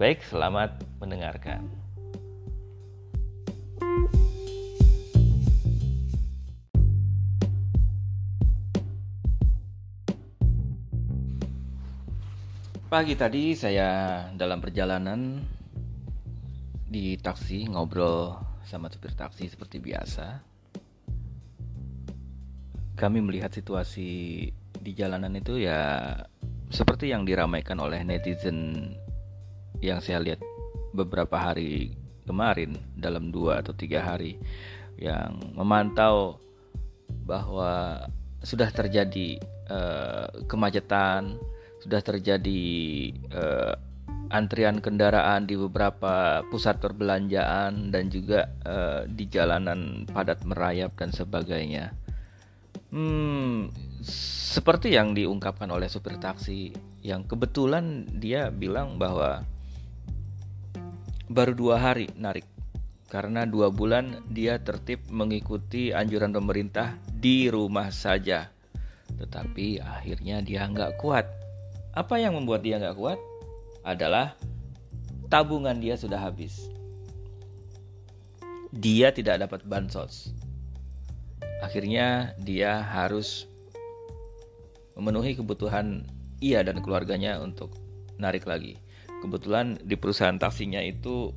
Baik, selamat mendengarkan. Pagi tadi saya dalam perjalanan di taksi ngobrol sama supir taksi seperti biasa. Kami melihat situasi di jalanan itu ya seperti yang diramaikan oleh netizen yang saya lihat beberapa hari kemarin dalam dua atau tiga hari yang memantau bahwa sudah terjadi uh, kemacetan, sudah terjadi uh, antrian kendaraan di beberapa pusat perbelanjaan dan juga uh, di jalanan padat merayap dan sebagainya. Hmm, seperti yang diungkapkan oleh supir taksi yang kebetulan dia bilang bahwa baru dua hari narik karena dua bulan dia tertib mengikuti anjuran pemerintah di rumah saja. Tetapi akhirnya dia nggak kuat. Apa yang membuat dia nggak kuat? Adalah tabungan dia sudah habis. Dia tidak dapat bansos. Akhirnya dia harus memenuhi kebutuhan ia dan keluarganya untuk narik lagi kebetulan di perusahaan taksinya itu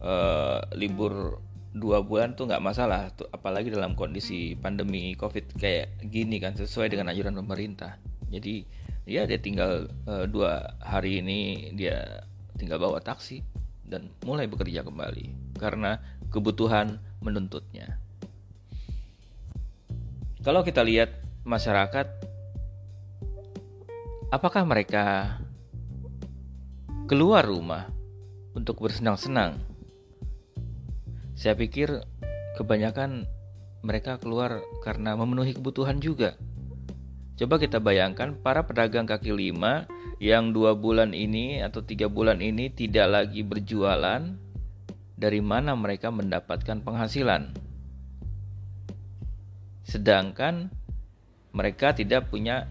uh, libur dua bulan tuh nggak masalah tuh apalagi dalam kondisi pandemi covid kayak gini kan sesuai dengan anjuran pemerintah. Jadi ya dia tinggal uh, dua hari ini dia tinggal bawa taksi dan mulai bekerja kembali karena kebutuhan menuntutnya. Kalau kita lihat masyarakat apakah mereka keluar rumah untuk bersenang-senang. Saya pikir kebanyakan mereka keluar karena memenuhi kebutuhan juga. Coba kita bayangkan para pedagang kaki lima yang dua bulan ini atau tiga bulan ini tidak lagi berjualan, dari mana mereka mendapatkan penghasilan? Sedangkan mereka tidak punya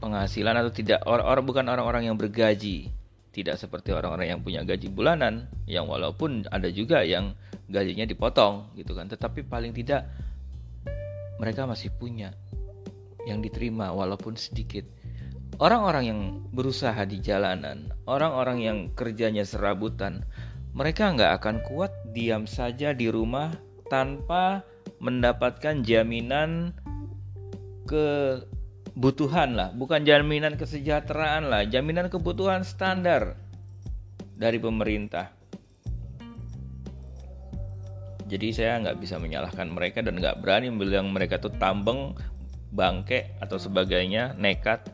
penghasilan atau tidak orang-orang bukan orang-orang yang bergaji tidak seperti orang-orang yang punya gaji bulanan yang walaupun ada juga yang gajinya dipotong gitu kan. Tetapi paling tidak mereka masih punya yang diterima walaupun sedikit. Orang-orang yang berusaha di jalanan orang-orang yang kerjanya serabutan mereka nggak akan kuat diam saja di rumah tanpa mendapatkan jaminan ke kebutuhan lah, bukan jaminan kesejahteraan lah, jaminan kebutuhan standar dari pemerintah. Jadi saya nggak bisa menyalahkan mereka dan nggak berani bilang mereka tuh tambeng, bangke atau sebagainya, nekat.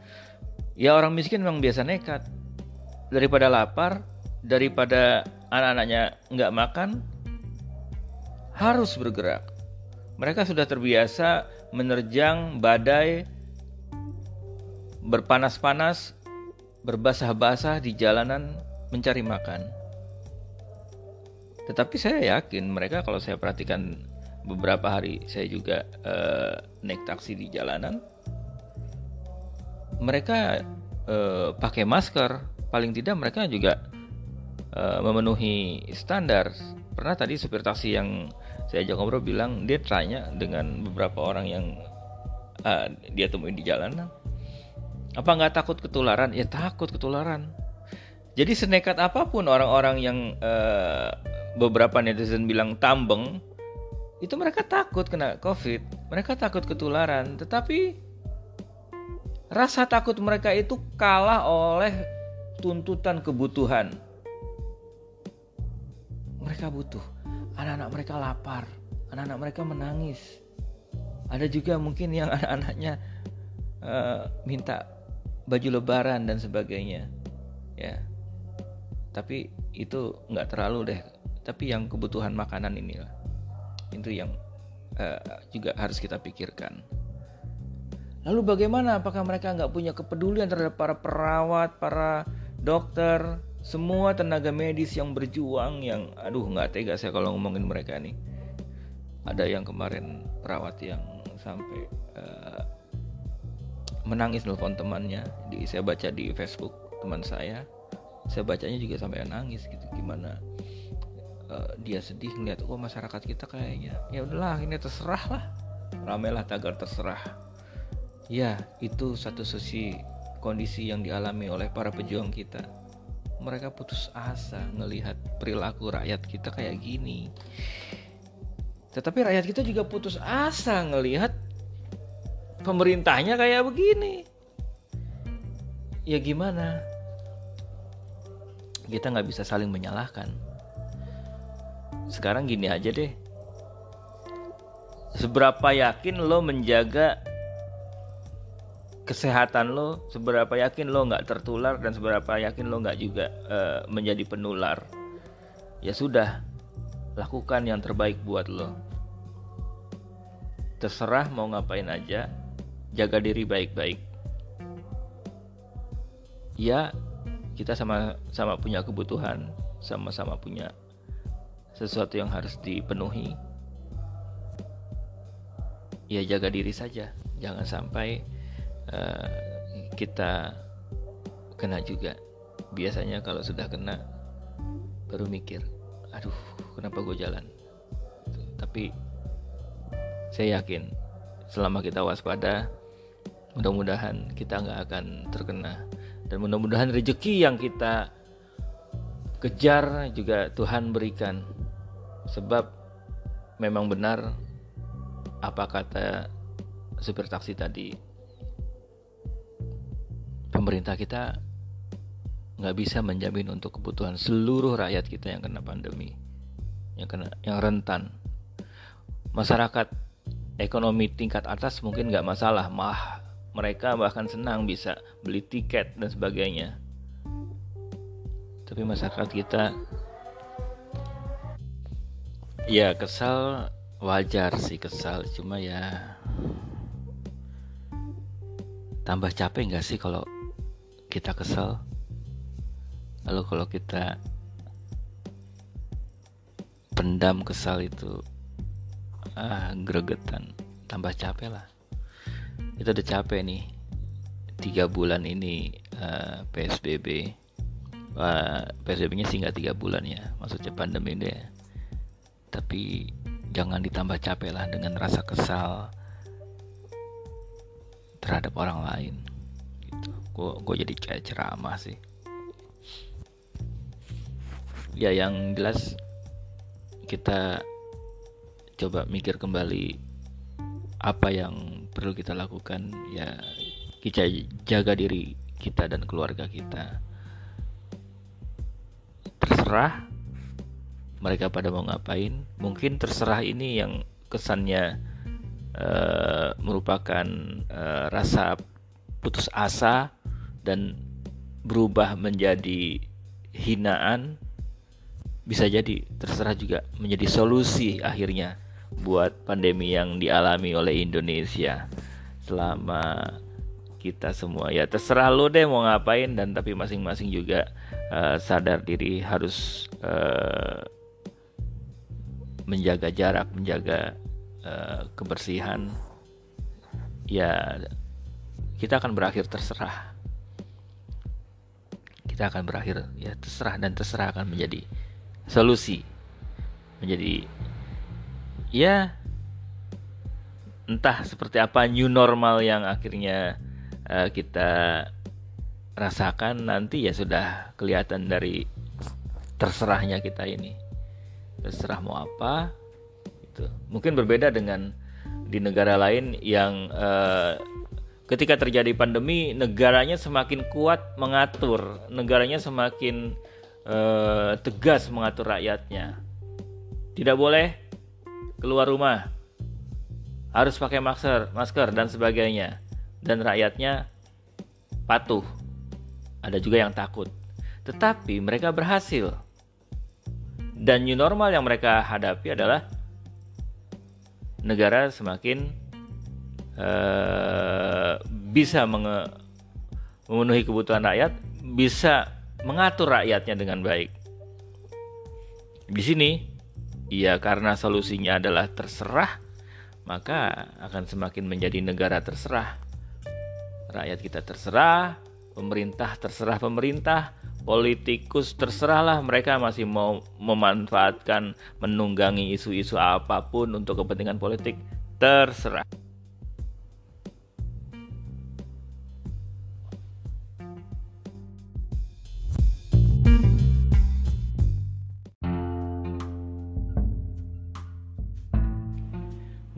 Ya orang miskin memang biasa nekat. Daripada lapar, daripada anak-anaknya nggak makan, harus bergerak. Mereka sudah terbiasa menerjang badai berpanas-panas, berbasah-basah di jalanan mencari makan. Tetapi saya yakin mereka kalau saya perhatikan beberapa hari saya juga uh, naik taksi di jalanan, mereka uh, pakai masker. Paling tidak mereka juga uh, memenuhi standar. Pernah tadi supir taksi yang saya ajak ngobrol bilang dia tanya dengan beberapa orang yang uh, dia temui di jalanan apa nggak takut ketularan? Ya takut ketularan. Jadi senekat apa pun orang-orang yang uh, beberapa netizen bilang tambeng, itu mereka takut kena COVID, mereka takut ketularan. Tetapi rasa takut mereka itu kalah oleh tuntutan kebutuhan. Mereka butuh, anak-anak mereka lapar, anak-anak mereka menangis. Ada juga mungkin yang anak-anaknya uh, minta baju lebaran dan sebagainya. Ya. Tapi itu nggak terlalu deh. Tapi yang kebutuhan makanan inilah. Itu yang uh, juga harus kita pikirkan. Lalu bagaimana? Apakah mereka nggak punya kepedulian terhadap para perawat para dokter semua tenaga medis yang berjuang yang aduh nggak tega saya kalau ngomongin mereka nih. Ada yang kemarin perawat yang sampai uh, menangis nelfon temannya. Di saya baca di Facebook teman saya. Saya bacanya juga sampai nangis gitu gimana uh, dia sedih ngeliat oh masyarakat kita kayaknya. Ya udahlah ini terserah lah ramailah tagar terserah. Ya itu satu sisi kondisi yang dialami oleh para pejuang kita. Mereka putus asa ngelihat perilaku rakyat kita kayak gini. Tetapi rakyat kita juga putus asa ngelihat pemerintahnya kayak begini. Ya gimana? Kita nggak bisa saling menyalahkan. Sekarang gini aja deh. Seberapa yakin lo menjaga kesehatan lo seberapa yakin lo nggak tertular dan seberapa yakin lo nggak juga uh, menjadi penular ya sudah lakukan yang terbaik buat lo terserah mau ngapain aja jaga diri baik-baik. Ya kita sama-sama punya kebutuhan sama-sama punya sesuatu yang harus dipenuhi. Ya jaga diri saja. Jangan sampai uh, kita kena juga. Biasanya kalau sudah kena baru mikir aduh kenapa gue jalan? Tapi saya yakin selama kita waspada mudah-mudahan kita nggak akan terkena. Dan mudah-mudahan rezeki yang kita kejar juga Tuhan berikan. Sebab memang benar apa kata supir taksi tadi. Pemerintah kita nggak bisa menjamin untuk kebutuhan seluruh rakyat kita yang kena pandemi, yang kena yang rentan. Masyarakat ekonomi tingkat atas mungkin nggak masalah, mah mereka bahkan senang bisa beli tiket dan sebagainya. Tapi masyarakat kita ya kesal wajar sih kesal. Cuma ya tambah capek nggak sih kalau kita kesel lalu kalau kita pendam kesal itu ah gregetan. Tambah capek lah kita udah capek nih. Tiga bulan ini uh, ah, PSBB uh, PSBB-nya sih nggak tiga bulan ya maksudnya pandemi deh tapi jangan ditambah capek lah dengan rasa kesal terhadap orang lain. Gue gue jadi kayak ceramah sih. Ya yang jelas kita coba mikir kembali apa yang perlu kita lakukan ya kita jaga diri kita dan keluarga kita. Terserah mereka pada mau ngapain. Mungkin terserah ini yang kesannya uh, merupakan uh, rasa putus asa dan berubah menjadi hinaan bisa jadi terserah juga menjadi solusi akhirnya buat pandemi yang dialami oleh Indonesia. Selama kita semua. Ya terserah lo deh mau ngapain dan tapi masing-masing juga uh, sadar diri harus uh, menjaga jarak menjaga uh, kebersihan. Ya kita akan berakhir terserah. Kita akan berakhir ya terserah dan terserah akan menjadi solusi menjadi ya. Entah seperti apa new normal yang akhirnya uh, kita rasakan nanti ya sudah kelihatan dari terserahnya kita ini. Terserah mau apa itu mungkin berbeda dengan di negara lain yang uh, ketika terjadi pandemi negaranya semakin kuat mengatur. Negaranya semakin uh, tegas mengatur rakyatnya. Tidak boleh keluar rumah. Harus pakai masker masker dan sebagainya. Dan rakyatnya patuh. Ada juga yang takut. Tetapi mereka berhasil. Dan new normal yang mereka hadapi adalah negara semakin uh, bisa memenuhi kebutuhan rakyat, bisa mengatur rakyatnya dengan baik. Di sini, ya karena solusinya adalah terserah, maka akan semakin menjadi negara terserah. Rakyat kita terserah, pemerintah terserah pemerintah, politikus terserahlah mereka masih mau memanfaatkan menunggangi isu-isu apa pun untuk kepentingan politik terserah.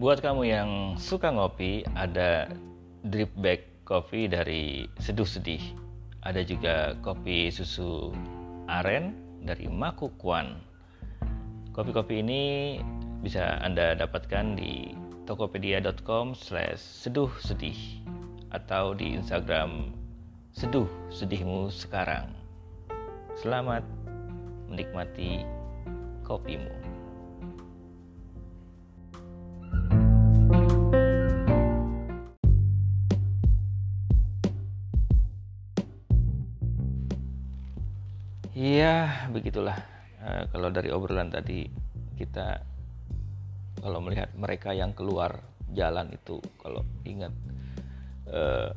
Buat kamu yang suka ngopi, ada drip bag kopi dari Seduh Sedih. Ada juga kopi susu aren dari Makukuan. Kopi-kopi ini bisa Anda dapatkan di tokopedia.com slash seduh sedih atau di Instagram seduh sedihmu sekarang. Selamat menikmati kopimu. Begitulah. Uh, kalau dari obrolan tadi kita kalau melihat mereka yang keluar jalan itu kalau ingat uh,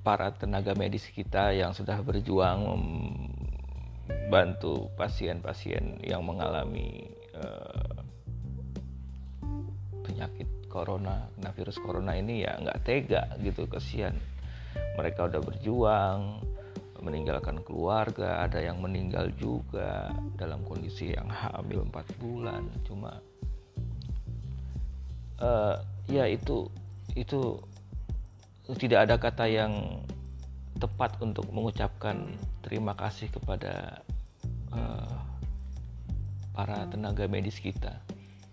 para tenaga medis kita yang sudah berjuang membantu pasien-pasien yang mengalami uh, penyakit corona, kena virus corona ini ya nggak tega gitu kesian. Mereka udah berjuang, meninggalkan keluarga, ada yang meninggal juga dalam kondisi yang hamil 4 bulan. Cuma uh, ya itu itu tidak ada kata yang tepat untuk mengucapkan terima kasih kepada uh, para tenaga medis kita,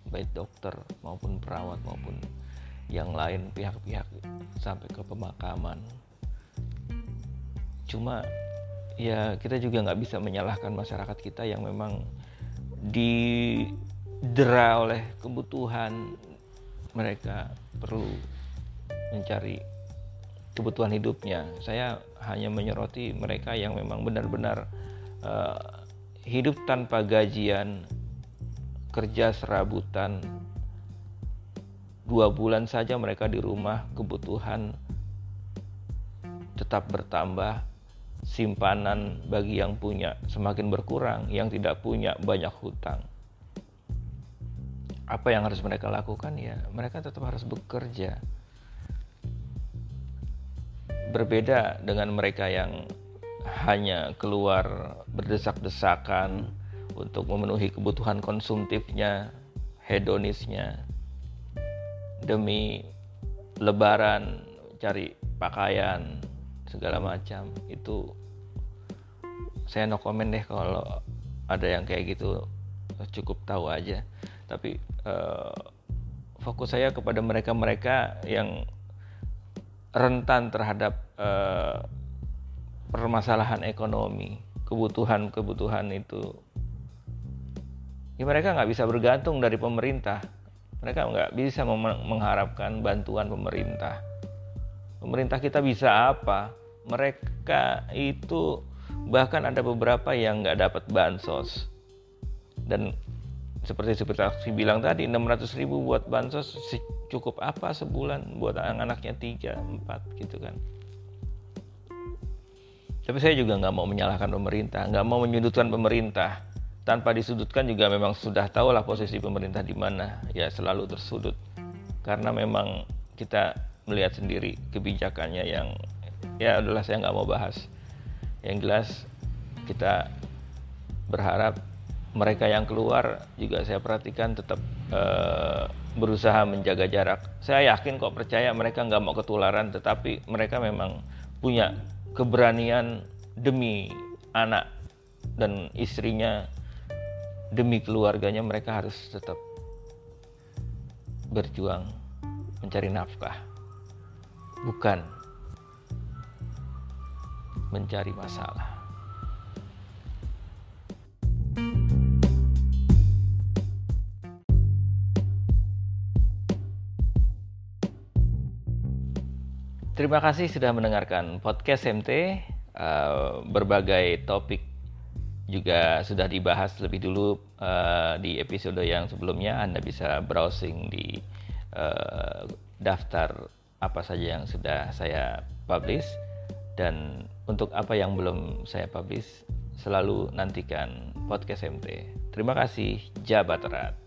baik dokter maupun perawat maupun yang lain pihak-pihak sampai ke pemakaman cuma ya kita juga nggak bisa menyalahkan masyarakat kita yang memang didera oleh kebutuhan mereka perlu mencari kebutuhan hidupnya. Saya hanya menyoroti mereka yang memang benar-benar uh, hidup tanpa gajian, kerja serabutan. Dua bulan saja mereka di rumah, kebutuhan tetap bertambah simpanan bagi yang punya semakin berkurang, yang tidak punya banyak hutang. Apa yang harus mereka lakukan ya? Mereka tetap harus bekerja. Berbeda dengan mereka yang hanya keluar berdesak-desakan untuk memenuhi kebutuhan konsumtifnya, hedonisnya demi lebaran, cari pakaian, segala macam. Itu saya no comment deh kalau ada yang kayak gitu. Cukup tahu aja. Tapi uh, fokus saya kepada mereka-mereka yang rentan terhadap uh, permasalahan ekonomi kebutuhan-kebutuhan itu. Ya mereka nggak bisa bergantung dari pemerintah. Mereka nggak bisa mengharapkan bantuan pemerintah. Pemerintah kita bisa apa mereka itu bahkan ada beberapa yang nggak dapat bansos. Dan seperti seperti aku bilang tadi 600 ribu buat bansos cukup apa sebulan buat anak-anaknya 3, 4 gitu kan. Tapi saya juga nggak mau menyalahkan pemerintah nggak mau menyudutkan pemerintah. Tanpa disudutkan juga memang sudah tahu lah posisi pemerintah di mana. Ya selalu tersudut. Karena memang kita melihat sendiri kebijakannya yang ya adalah saya nggak mau bahas. Yang jelas kita berharap mereka yang keluar juga saya perhatikan tetap uh, berusaha menjaga jarak. Saya yakin kok percaya mereka nggak mau ketularan tetapi mereka memang punya keberanian demi anak dan istrinya demi keluarganya mereka harus tetap berjuang mencari nafkah. Bukan mencari masalah. Terima kasih sudah mendengarkan podcast MT. Eh, berbagai topik juga sudah dibahas lebih dulu eh, di episode yang sebelumnya. Anda bisa browsing di eh, daftar apa saja yang sudah saya publish dan untuk apa yang belum saya publish selalu nantikan podcast MT. Terima kasih, Jabat Erat.